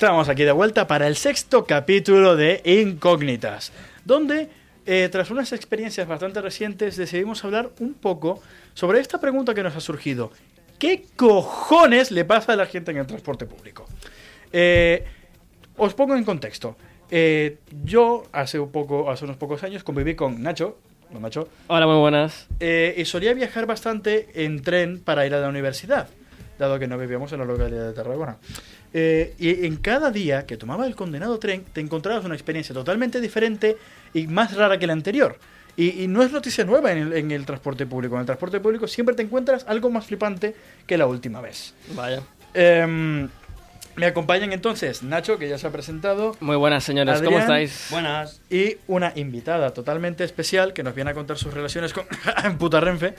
Estamos aquí de vuelta para el sexto capítulo de Incógnitas, donde, eh, tras unas experiencias bastante recientes, decidimos hablar un poco sobre esta pregunta que nos ha surgido. ¿Qué cojones le pasa a la gente en el transporte público? Eh, os pongo en contexto. Eh, yo hace, un poco, hace unos pocos años conviví con Nacho. Hola, muy buenas. Eh, y solía viajar bastante en tren para ir a la universidad, dado que no vivíamos en la localidad de Tarragona. Eh, y en cada día que tomaba el condenado tren, te encontrabas una experiencia totalmente diferente y más rara que la anterior. Y, y no es noticia nueva en el, en el transporte público. En el transporte público siempre te encuentras algo más flipante que la última vez. Vaya. Em, me acompañan entonces Nacho, que ya se ha presentado, Muy buenas, señores. ¿Cómo Adrián. estáis? Buenas. y una invitada totalmente especial que nos viene a contar sus relaciones con Puta Renfe.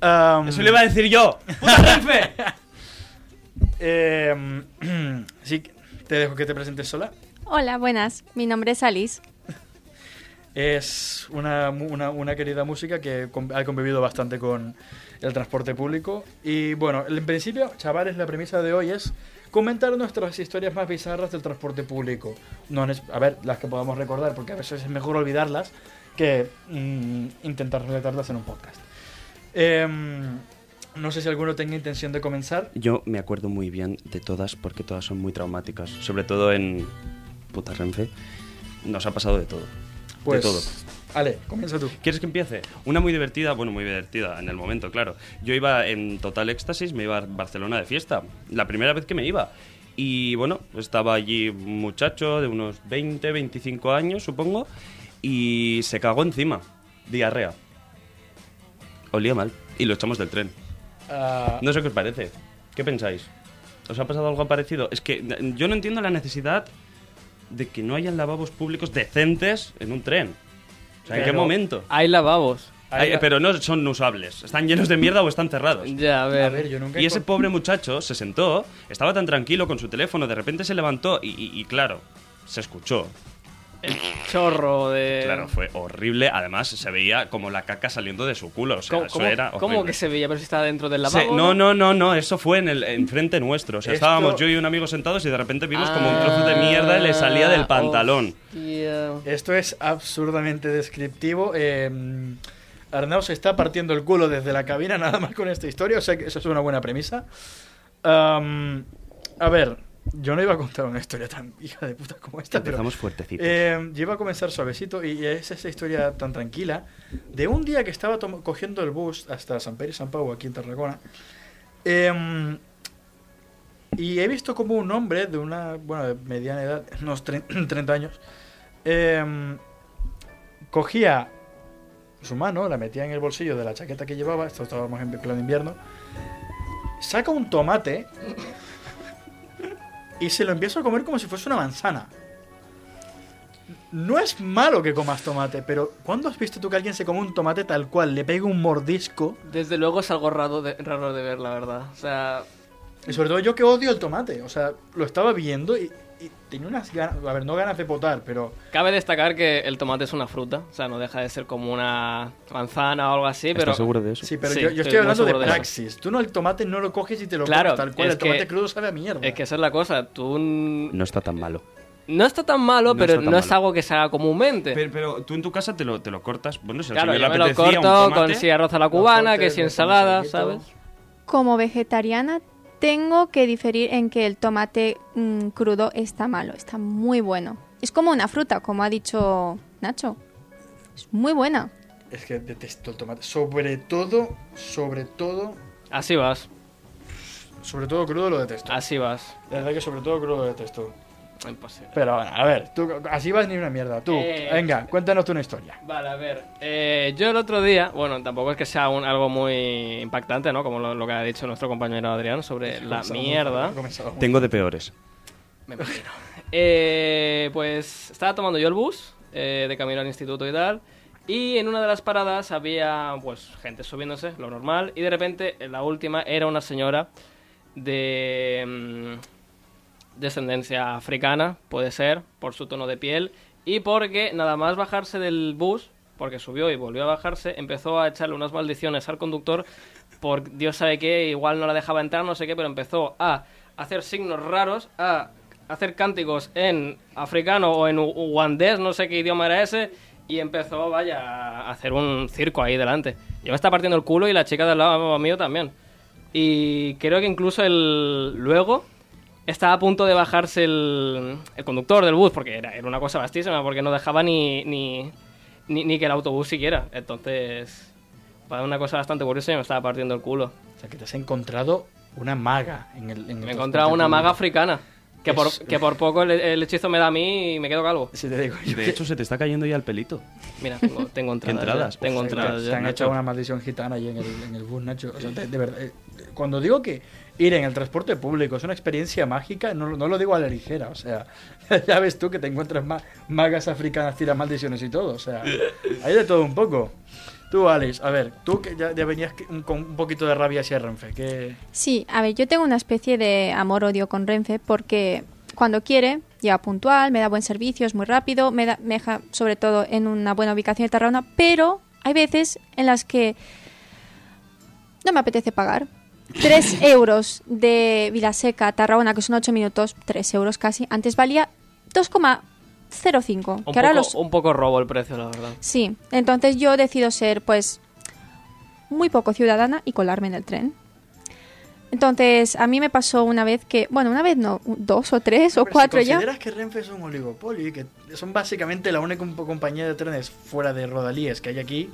Am, Eso le iba a decir yo. ¡Puta Renfe! em, sí, te dejo que te presentes sola. Hola, buenas. Mi nombre es Alice. Es una, una, una querida música que ha convivido bastante con el transporte público. Y bueno, en principio, chavales, la premisa de hoy es comentar nuestras historias más bizarras del transporte público. No, a ver, las que podamos recordar, porque a veces es mejor olvidarlas que mm, intentar relatarlas en un podcast. Em, no sé si alguno tenga intención de comenzar. Yo me acuerdo muy bien de todas porque todas son muy traumáticas. Sobre todo en puta Renfe. Nos ha pasado de todo. Pues, De todo. Ale, comienza tú. ¿Quieres que empiece? Una muy divertida, bueno, muy divertida en el momento, claro. Yo iba en total éxtasis, me iba a Barcelona de fiesta. La primera vez que me iba. Y bueno, estaba allí un muchacho de unos 20, 25 años, supongo, y se cagó encima. Diarrea. Olía mal. Y lo echamos del tren. Ah, No sé qué os parece. ¿Qué pensáis? ¿Os ha pasado algo parecido? Es que yo no entiendo la necesidad de que no hayan lavabos públicos decentes en un tren. O sea, ¿en qué momento? Hay lavabos. Pero no son usables. Están llenos de mierda o están cerrados. Ya, a ver. a ver, yo nunca Y ese pobre muchacho se sentó, estaba tan tranquilo con su teléfono, de repente se levantó y, y- y claro, se escuchó. El chorro de. Claro, fue horrible. Además, se veía como la caca saliendo de su culo. O sea, ¿Cómo, eso cómo- era cómo horrible. que se veía? Pero si estaba dentro del Se- lavabo. no, no, no, no, eso fue en el enfrente nuestro. O sea, Esto- estábamos yo y un amigo sentados y de repente vimos como un Ah, trozo de mierda le salía del pantalón. hostia. Esto es absurdamente descriptivo. Eh, Arnau se está partiendo el culo desde la cabina nada más con esta historia, o sea que eso es una buena premisa. Am, a ver, yo no iba a contar una historia tan hija de puta como esta, pero Empezamos fuertecitos. eh, yo iba a comenzar suavecito y es esa historia tan tranquila de un día que estaba cogiendo el bus hasta San Pedro y San Pau, aquí en Tarragona. em, y he visto como un hombre de una, bueno, de mediana edad, unos tre- 30 años, em, cogía su mano, la metía en el bolsillo de la chaqueta que llevaba, esto estábamos en pleno invierno, saca un tomate y se lo empieza a comer como si fuese una manzana. No es malo que comas tomate, pero ¿cuándo has visto tú que alguien se come un tomate tal cual, le pega un mordisco? Desde luego es algo raro de, raro de ver, la verdad. O sea. Y sobre todo yo que odio el tomate, o sea, lo estaba viendo y, y tenía unas ganas, a ver, no ganas de potar, pero Cabe destacar que el tomate es una fruta. O sea, no deja de ser como una manzana o algo así, pero. ¿Estás seguro de eso? sí, pero Sí, yo, yo estoy estoy hablando de praxis. Tú no el tomate no lo coges y te lo Claro, comes tal cual, es el tomate que- crudo sabe a mierda. Es que esa es la cosa. Tú. No está tan malo. No está tan malo, No pero tan no es malo. algo que se haga comúnmente. Pero, pero tú en tu casa te lo, te lo cortas. Bueno, si claro, yo me lo corto tomate, con si arroz a la cubana, cortes, que si ensalada. ¿sabes? Como vegetariana, tengo que diferir en que el tomate mm, crudo está malo, está muy bueno. Es como una fruta, como ha dicho Nacho. Es muy buena. Es que detesto el tomate. Sobre todo, sobre todo, Así vas, sobre todo crudo lo detesto. así vas. La verdad que sobre todo crudo lo detesto. Imposible. Pero bueno, a ver, tú así vas ni una mierda. Tú, Eh. venga, cuéntanos tú una historia. Vale, a ver. eh, yo el otro día, bueno, tampoco es que sea un- algo muy impactante, ¿no? Como lo, lo que ha dicho nuestro compañero Adrián sobre la mierda. Tengo de peores. Me imagino. Eh, pues estaba tomando yo el bus eh, de camino al instituto y tal. Y en una de las paradas había pues gente subiéndose, lo normal, y de repente en la última era una señora de mm, descendencia africana, puede ser, por su tono de piel, y porque nada más bajarse del bus, porque subió y volvió a bajarse, empezó a echarle unas maldiciones al conductor por Dios sabe qué, igual no la dejaba entrar, no sé qué, pero empezó a hacer signos raros, a hacer cánticos en africano o en ugandés, no sé qué idioma era ese, y empezó, vaya, a hacer un circo ahí delante. Yo me estaba partiendo el culo y la chica del lado mío también. Y creo que incluso el luego estaba a punto de bajarse el, el conductor del bus, porque era, era una cosa vastísima, porque no dejaba ni, ni, ni, ni que el autobús siguiera. Entonces, fue una cosa bastante curiosa y me estaba partiendo el culo. O sea, que te has encontrado una maga en el. En Me he encontrado una maga africana, que por, que por poco el, el hechizo me da a mí y me quedo calvo. Sí, te digo. De hecho, se te está cayendo ya el pelito. Mira, tengo, tengo entradas. entradas? ya, tengo O sea, entradas te, ya. te han Nacho. hecho una maldición gitana ahí en el, en el bus, Nacho. O sea, de, de verdad. eh, Cuando digo que ir en el transporte público es una experiencia mágica, no, no lo digo a la ligera. O sea, ya ves tú que te encuentras ma- magas africanas, tiras maldiciones y todo. O sea, hay de todo un poco. Tú, Alice, a ver, tú que ya, ya venías con un poquito de rabia hacia Renfe, Sí, a ver, yo tengo una especie de amor-odio con Renfe porque cuando quiere, llega puntual, me da buen servicio, es muy rápido, me, da, me deja sobre todo en una buena ubicación de Tarragona, pero hay veces en las que no me apetece pagar. 3 euros de Vilaseca a Tarragona, que son 8 minutos, 3 euros casi, antes valía 2,05. Un Que ahora poco, los, un poco robo el precio, la verdad. Sí, entonces yo decido ser, pues, muy poco ciudadana y colarme en el tren. Entonces, a mí me pasó una vez que, bueno, una vez no, dos o tres o cuatro si ya. consideras que Renfe es un oligopolio y que son básicamente la única comp- compañía de trenes fuera de Rodalíes que hay aquí,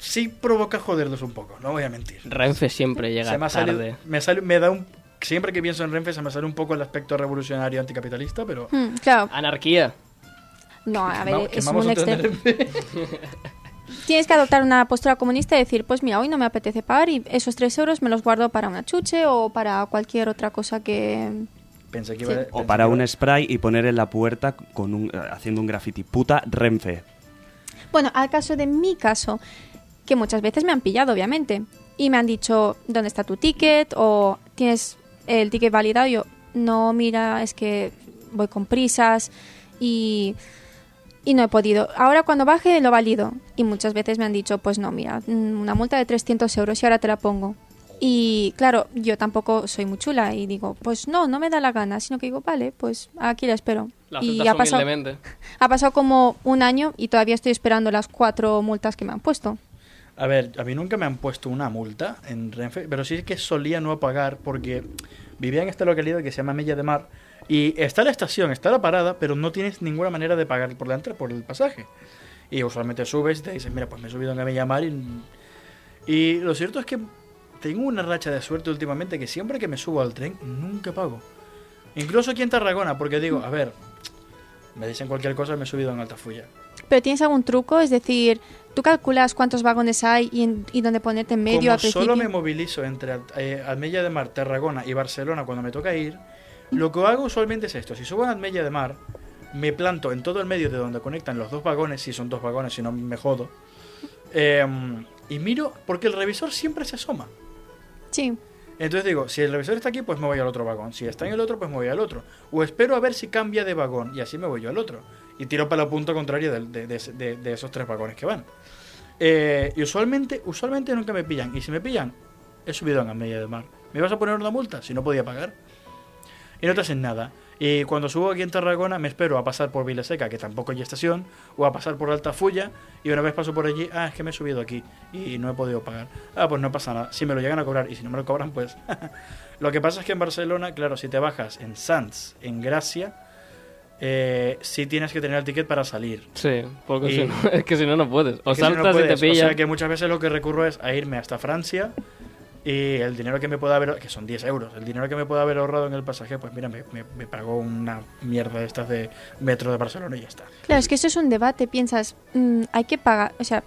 sí provoca joderlos un poco, no voy a mentir. Renfe siempre llega Se me, ha tarde. salido- me, sale- me da un... Siempre que pienso en Renfe se me sale un poco el aspecto revolucionario anticapitalista, pero... Hmm, claro, Anarquía. no, a ver, es un un. Renfe. Tienes que adoptar una postura comunista y decir, pues mira, hoy no me apetece pagar y esos tres euros me los guardo para una chuche o para cualquier otra cosa que... Pensé que iba, Sí. pensé O para que iba- un spray y poner en la puerta con un, eh, haciendo un graffiti. Puta Renfe. Bueno, al caso de mi caso, que muchas veces me han pillado, obviamente, y me han dicho, ¿dónde está tu ticket? O tienes el ticket validado. Y yo, no, mira, es que voy con prisas y, y no he podido. Ahora cuando baje lo valido. Y muchas veces me han dicho, pues no, mira, mm, una multa de 300 euros y ahora te la pongo. Y claro, yo tampoco soy muy chula y digo, pues no, no me da la gana, sino que digo, vale, pues aquí la espero. La y pasado, ha pasado como un año y todavía estoy esperando las cuatro multas que me han puesto. A ver, a mí nunca me han puesto una multa en Renfe, pero sí que solía no pagar porque vivía en esta localidad que se llama Mella de Mar y está la estación, está la parada, pero no tienes ninguna manera de pagar por la entrada, por el pasaje. Y usualmente subes y te dicen, mira, pues me he subido en la Mella de Mar y... Y lo cierto es que tengo una racha de suerte últimamente que siempre que me subo al tren, nunca pago. Incluso aquí en Tarragona, porque digo, a ver, me dicen cualquier cosa, me he subido en Altafulla. ¿Pero tienes algún truco? Es decir, ¿tú calculas cuántos vagones hay y, en- y dónde ponerte en medio Como al principio? solo me movilizo entre eh, Almella de Mar, Tarragona y Barcelona cuando me toca ir, lo que hago usualmente es esto. Si subo a Almella de Mar, me planto en todo el medio de donde conectan los dos vagones, si son dos vagones, si no me jodo, eh, y miro, porque el revisor siempre se asoma. Sí. Entonces digo, si el revisor está aquí, pues me voy al otro vagón. Si está en el otro, pues me voy al otro. O espero a ver si cambia de vagón y así me voy yo al otro. Y tiro para la punta contraria de, de- de- esos tres vagones que van. Eh, y usualmente, usualmente nunca me pillan. Y si me pillan, he subido en media de mar. ¿Me vas a poner una multa? Si no podía pagar. Y no te hacen nada. Y cuando subo aquí en Tarragona, me espero a pasar por Vilaseca, que tampoco hay estación, o a pasar por Altafulla, y una vez paso por allí, ah, es que me he subido aquí y no he podido pagar. Ah, pues no pasa nada. Si me lo llegan a cobrar y si no me lo cobran, pues. lo que pasa es que en Barcelona, claro, si te bajas en Sants, en Gracia, eh, sí tienes que tener el ticket para salir. Sí, porque Y- si no, es que si no, no puedes. O si no, saltas y te pillan. O sea que muchas veces lo que recurro es a irme hasta Francia y el dinero que me pueda haber, que son 10 euros, el dinero que me pueda haber ahorrado en el pasaje, pues mira, me, me, me pagó una mierda de estas de metro de Barcelona y ya está. Claro, es que eso es un debate. Piensas, mm, hay que pagar, o sea,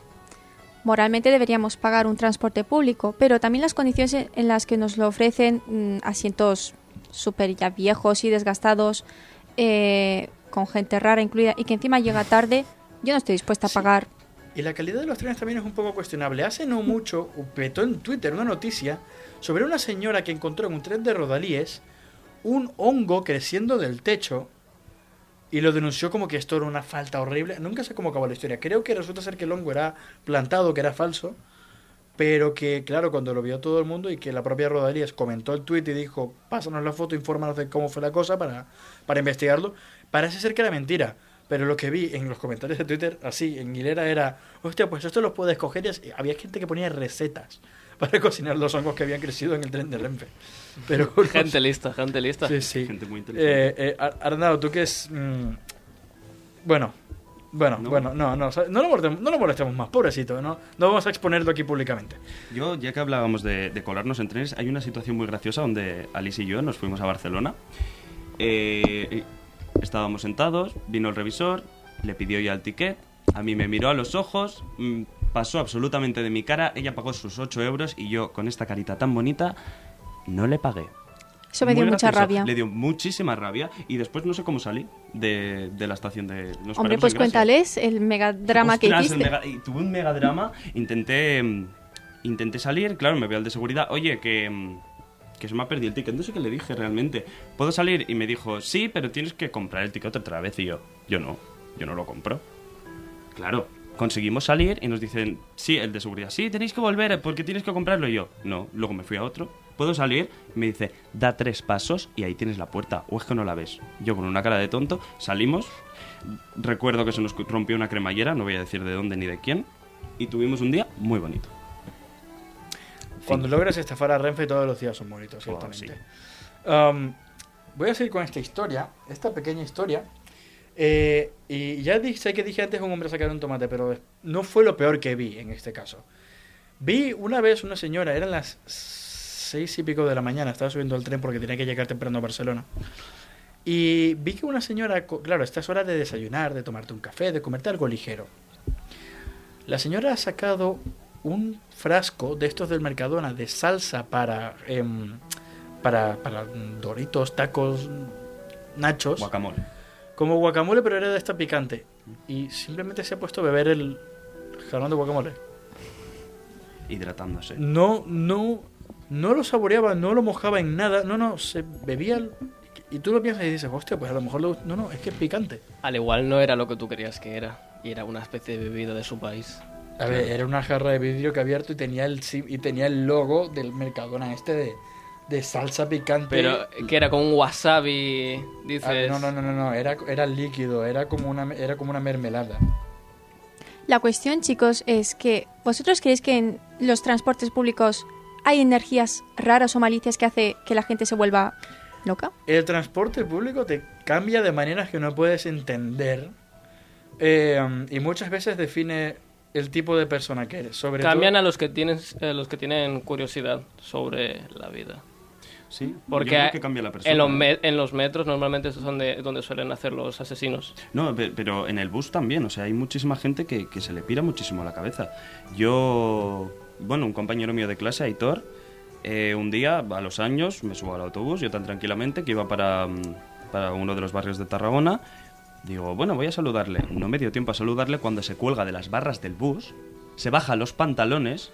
moralmente deberíamos pagar un transporte público, pero también las condiciones en- en las que nos lo ofrecen, mm, asientos súper ya viejos y desgastados, eh, con gente rara incluida y que encima llega tarde, yo no estoy dispuesta a pagar. Y la calidad de los trenes también es un poco cuestionable. Hace no mucho petó en Twitter una noticia sobre una señora que encontró en un tren de Rodalíes un hongo creciendo del techo y lo denunció como que esto era una falta horrible. Nunca sé cómo acabó la historia. Creo que resulta ser que el hongo era plantado, que era falso, pero que, claro, cuando lo vio todo el mundo y que la propia Rodalíes comentó el tweet y dijo, pásanos la foto, infórmanos de cómo fue la cosa para, para investigarlo, parece ser que era mentira. Pero lo que vi en los comentarios de Twitter, así, en hilera, era, hostia, pues esto lo puedes coger. Y había gente que ponía recetas para cocinar los hongos que habían crecido en el tren de Renfe. Pero, Gente lista, gente lista. Sí, sí. Gente muy inteligente. Eh, eh, Ar- Arnau, tú que es... mm, bueno, bueno, ¿No? bueno, no, no, no lo, molestemos, no lo molestemos más, pobrecito, ¿no? No vamos a exponerlo aquí públicamente. Yo, ya que hablábamos de, de colarnos en trenes, hay una situación muy graciosa donde Alice y yo nos fuimos a Barcelona. Eh, estábamos sentados, vino el revisor, le pidió ya el ticket, a mí me miró a los ojos, mm, pasó absolutamente de mi cara, ella pagó sus 8 euros y yo, con esta carita tan bonita, no le pagué. Eso me dio Muy mucha gracioso. rabia. Le dio muchísima rabia y después no sé cómo salí de, de la estación de... nos Hombre, pues cuéntales el megadrama que hiciste. mega- tuve un megadrama. Intenté, mm, intenté salir, claro, me veo al de seguridad. Oye, que, mm, que se me ha perdido el ticket. No sé qué le dije realmente. ¿Puedo salir? Y me dijo, sí, pero tienes que comprar el ticket otra vez. Y yo, yo no, yo no lo compro. Claro, conseguimos salir y nos dicen, sí, el de seguridad, sí, tenéis que volver porque tienes que comprarlo. Y yo, no. Luego me fui a otro. ¿Puedo salir? Y me dice, da tres pasos y ahí tienes la puerta. O es que no la ves. Yo con una cara de tonto salimos. Recuerdo que se nos rompió una cremallera, no voy a decir de dónde ni de quién. Y tuvimos un día muy bonito. Cuando logras estafar a Renfe todos los días son bonitos, Oh, ciertamente. Um, voy a seguir con esta historia, esta pequeña historia. Eh, y ya di- sé que dije antes un hombre sacar un tomate, pero no fue lo peor que vi en este caso. Vi una vez una señora, eran las seis y pico de la mañana, estaba subiendo al tren porque tenía que llegar temprano a Barcelona. Y vi que una señora, claro, esta es hora de desayunar, de tomarte un café, de comerte algo ligero. La señora ha sacado un frasco de estos del Mercadona de salsa para, em, para, para doritos, tacos, nachos, Guacamole. como guacamole, pero era de esta picante. Y simplemente se ha puesto a beber el jalón de guacamole. Hidratándose. No, no, no lo saboreaba, no lo mojaba en nada. No, no, se bebía. el- Y tú lo piensas y dices, hostia, pues a lo mejor lo- No, no, es que es picante. Al igual no era lo que tú querías que era. Y era una especie de bebida de su país. A ver, era una jarra de vidrio que abierto y tenía el y tenía el logo del Mercadona este de, de salsa picante. Pero que era con un wasabi, Ah, dices... no, no, no, no, no, era, era líquido, era como una era como una mermelada. La cuestión, chicos, es que vosotros creéis que en los transportes públicos hay energías raras o malicias que hace que la gente se vuelva loca. El transporte público te cambia de maneras que no puedes entender eh, y muchas veces define el tipo de persona que eres. Sobre Cambian todo- a los que tienen eh, los que tienen curiosidad sobre la vida. Sí, Porque yo creo que cambia la persona. en, los me- en los metros normalmente es donde, donde suelen hacer los asesinos. No, pe- pero en el bus también, o sea, hay muchísima gente que, que se le pira muchísimo la cabeza. Yo, bueno, un compañero mío de clase, Aitor, eh, un día, a los años, me subo al autobús, yo tan tranquilamente, que iba para, mm, para uno de los barrios de Tarragona, digo, bueno, voy a saludarle. No me dio tiempo a saludarle cuando se cuelga de las barras del bus, se baja los pantalones,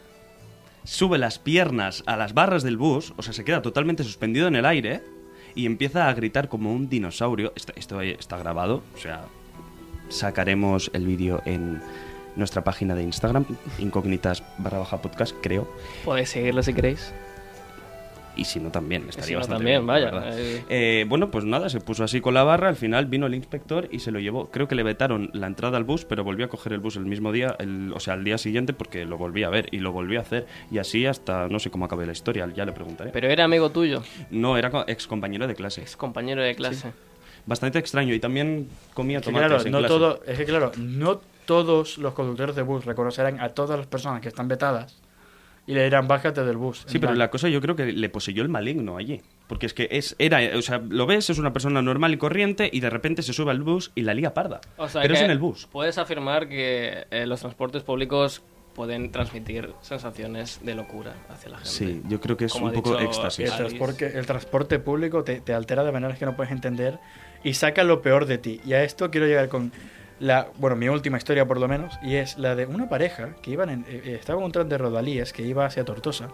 sube las piernas a las barras del bus, o sea, se queda totalmente suspendido en el aire y empieza a gritar como un dinosaurio. Esto, está grabado, o sea, sacaremos el vídeo en nuestra página de Instagram, incógnitas barra baja podcast, creo. Podéis seguirlo si queréis. Y si no, también estaría si no, bastante también, bien, vaya, eh. Eh, bueno, pues nada, se puso así con la barra. Al final vino el inspector y se lo llevó. Creo que le vetaron la entrada al bus, pero volvió a coger el bus el mismo día, el- o sea, al día siguiente, porque lo volví a ver y lo volví a hacer. Y así hasta no sé cómo acabé la historia, ya le preguntaré. Pero era amigo tuyo, No, era ex compañero de clase. ex compañero de clase. Bastante extraño y también comía tomates claro, en no clase. todo, es que claro, no todos los conductores de bus reconocerán a todas las personas que están vetadas y le dirán bájate del bus. Sí, pero plan, la cosa yo creo que le poseyó el maligno allí. Porque es que es, era, o sea, lo ves, es una persona normal y corriente y de repente se sube al bus y la lía parda. O sea pero es en el bus. Puedes afirmar que eh, los transportes públicos pueden transmitir sensaciones de locura hacia la gente. Sí, yo creo que es Como un poco éxtasis. El transporte, el transporte público te, te altera de maneras que no puedes entender y saca lo peor de ti. Y a esto quiero llegar con la, bueno, mi última historia por lo menos, y es la de una pareja que iban en, eh, estaba en un tren de Rodalíes que iba hacia Tortosa.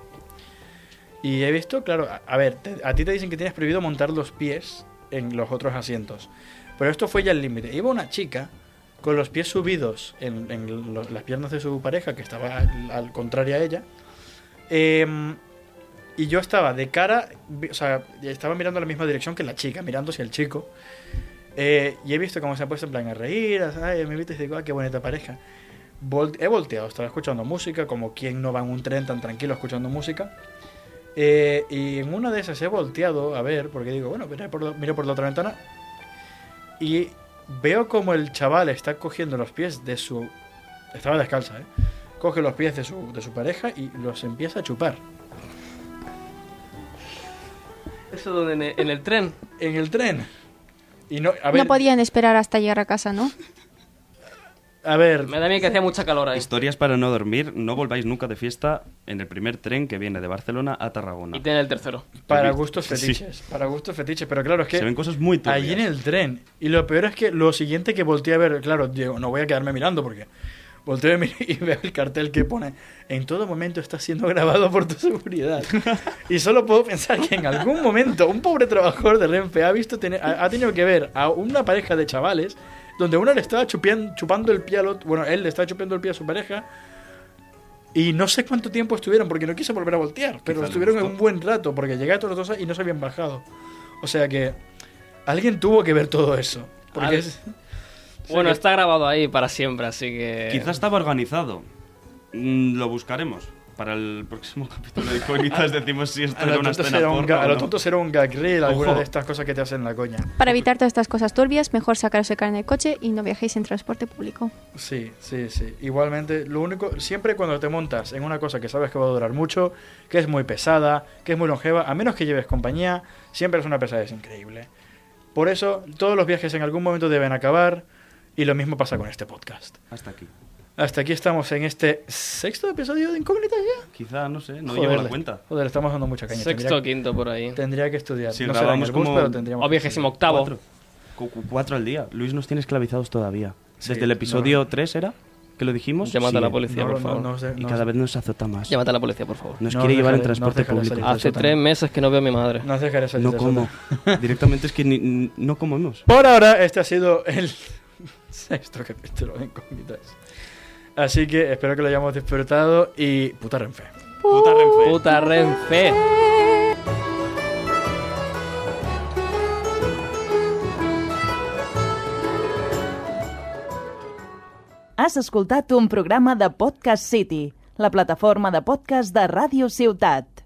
Y he visto, claro, a, ver, a ti te dicen que tienes prohibido montar los pies en los otros asientos. Pero esto fue ya el límite. Iba una chica con los pies subidos en, en las piernas de su pareja, que estaba al, contrario a ella. Em, y yo estaba de cara, o sea, estaba mirando la misma dirección que la chica, mirando hacia el chico. Eh, y he visto cómo se ha puesto en plan a reír, ay, me viste y digo, ah, qué bonita pareja. Vol- he volteado, estaba escuchando música, como quien no va en un tren tan tranquilo escuchando música. Eh, y en una de esas he volteado a ver, porque digo, bueno, miro por, la, miro por la otra ventana. Y veo como el chaval está cogiendo los pies de su... Estaba descalza, ¿eh? Coge los pies de su, de su pareja y los empieza a chupar. Eso donde en el, en el tren. En el tren. Y no, a ver, No podían esperar hasta llegar a casa, ¿no? a ver, Me da miedo que hacía mucha calor ahí. Historias para no dormir. No volváis nunca de fiesta en el primer tren que viene de Barcelona a Tarragona. Y tiene el tercero. para gustos sí. fetiches, para gustos fetiches, pero claro, es que Se ven cosas muy turbias. allí en el tren. Y lo peor es que lo siguiente que volteé a ver, claro, digo, no voy a quedarme mirando porque volteo y veo el cartel que pone en todo momento está siendo grabado por tu seguridad. y solo puedo pensar que en algún momento un pobre trabajador de Renfe ha visto ha, tenido que ver a una pareja de chavales donde uno le estaba chupian- chupando el pie al otro, bueno, él le estaba chupando el pie a su pareja y no sé cuánto tiempo estuvieron, porque no quise volver a voltear, pero Quizá estuvieron un buen rato, porque llegué a Tortosa y no se habían bajado. O sea que alguien tuvo que ver todo eso. Porque es- Bueno, que- está grabado ahí para siempre, así que... Quizás estaba organizado. Mm, lo buscaremos. Para el próximo capítulo de Incógnitas decimos si esto a era lo una tonto escena será un, porno ga- a o lo no. tonto será un gag reel, alguna Ojo. de estas cosas que te hacen la coña. Para evitar todas estas cosas turbias, mejor sacaros el carnet de coche y no viajéis en transporte público. Sí, sí, sí. Igualmente, lo único, siempre cuando te montas en una cosa que sabes que va a durar mucho, que es muy pesada, que es muy longeva, a menos que lleves compañía, siempre es una pesadez increíble. Por eso, todos los viajes en algún momento deben acabar, y lo mismo pasa con este podcast. Hasta aquí. Hasta aquí estamos en este sexto episodio de Incógnitas ya. Quizá, no sé, no Joder, llevo la cuenta. Joder, estamos dando mucha caña. Sexto o quinto por ahí. tendría que estudiar. Si no grabamos bus, como- pero tendríamos O vigésimo octavo. Cuatro. Cu- cu- Cuatro al día. Luis nos tiene esclavizados todavía. Sí, Desde el episodio 3 era, que lo dijimos. Llámate a la policía, No, por no, favor. no sé, Y cada sé. vez nos azota más. Llámate a la policía, por favor. Nos No quiere llevar en transporte público. Hace tres meses que no veo a mi madre. No dejaré salir No como. Directamente es que no comemos. Por ahora, este ha sido el sexto capítulo de Incógnitas. Así que espero que lo hayamos disfrutado y puta Renfe. Puta Renfe. Puta Renfe. Has escoltat un programa de Podcast City, la plataforma de podcast de Ràdio Ciutat.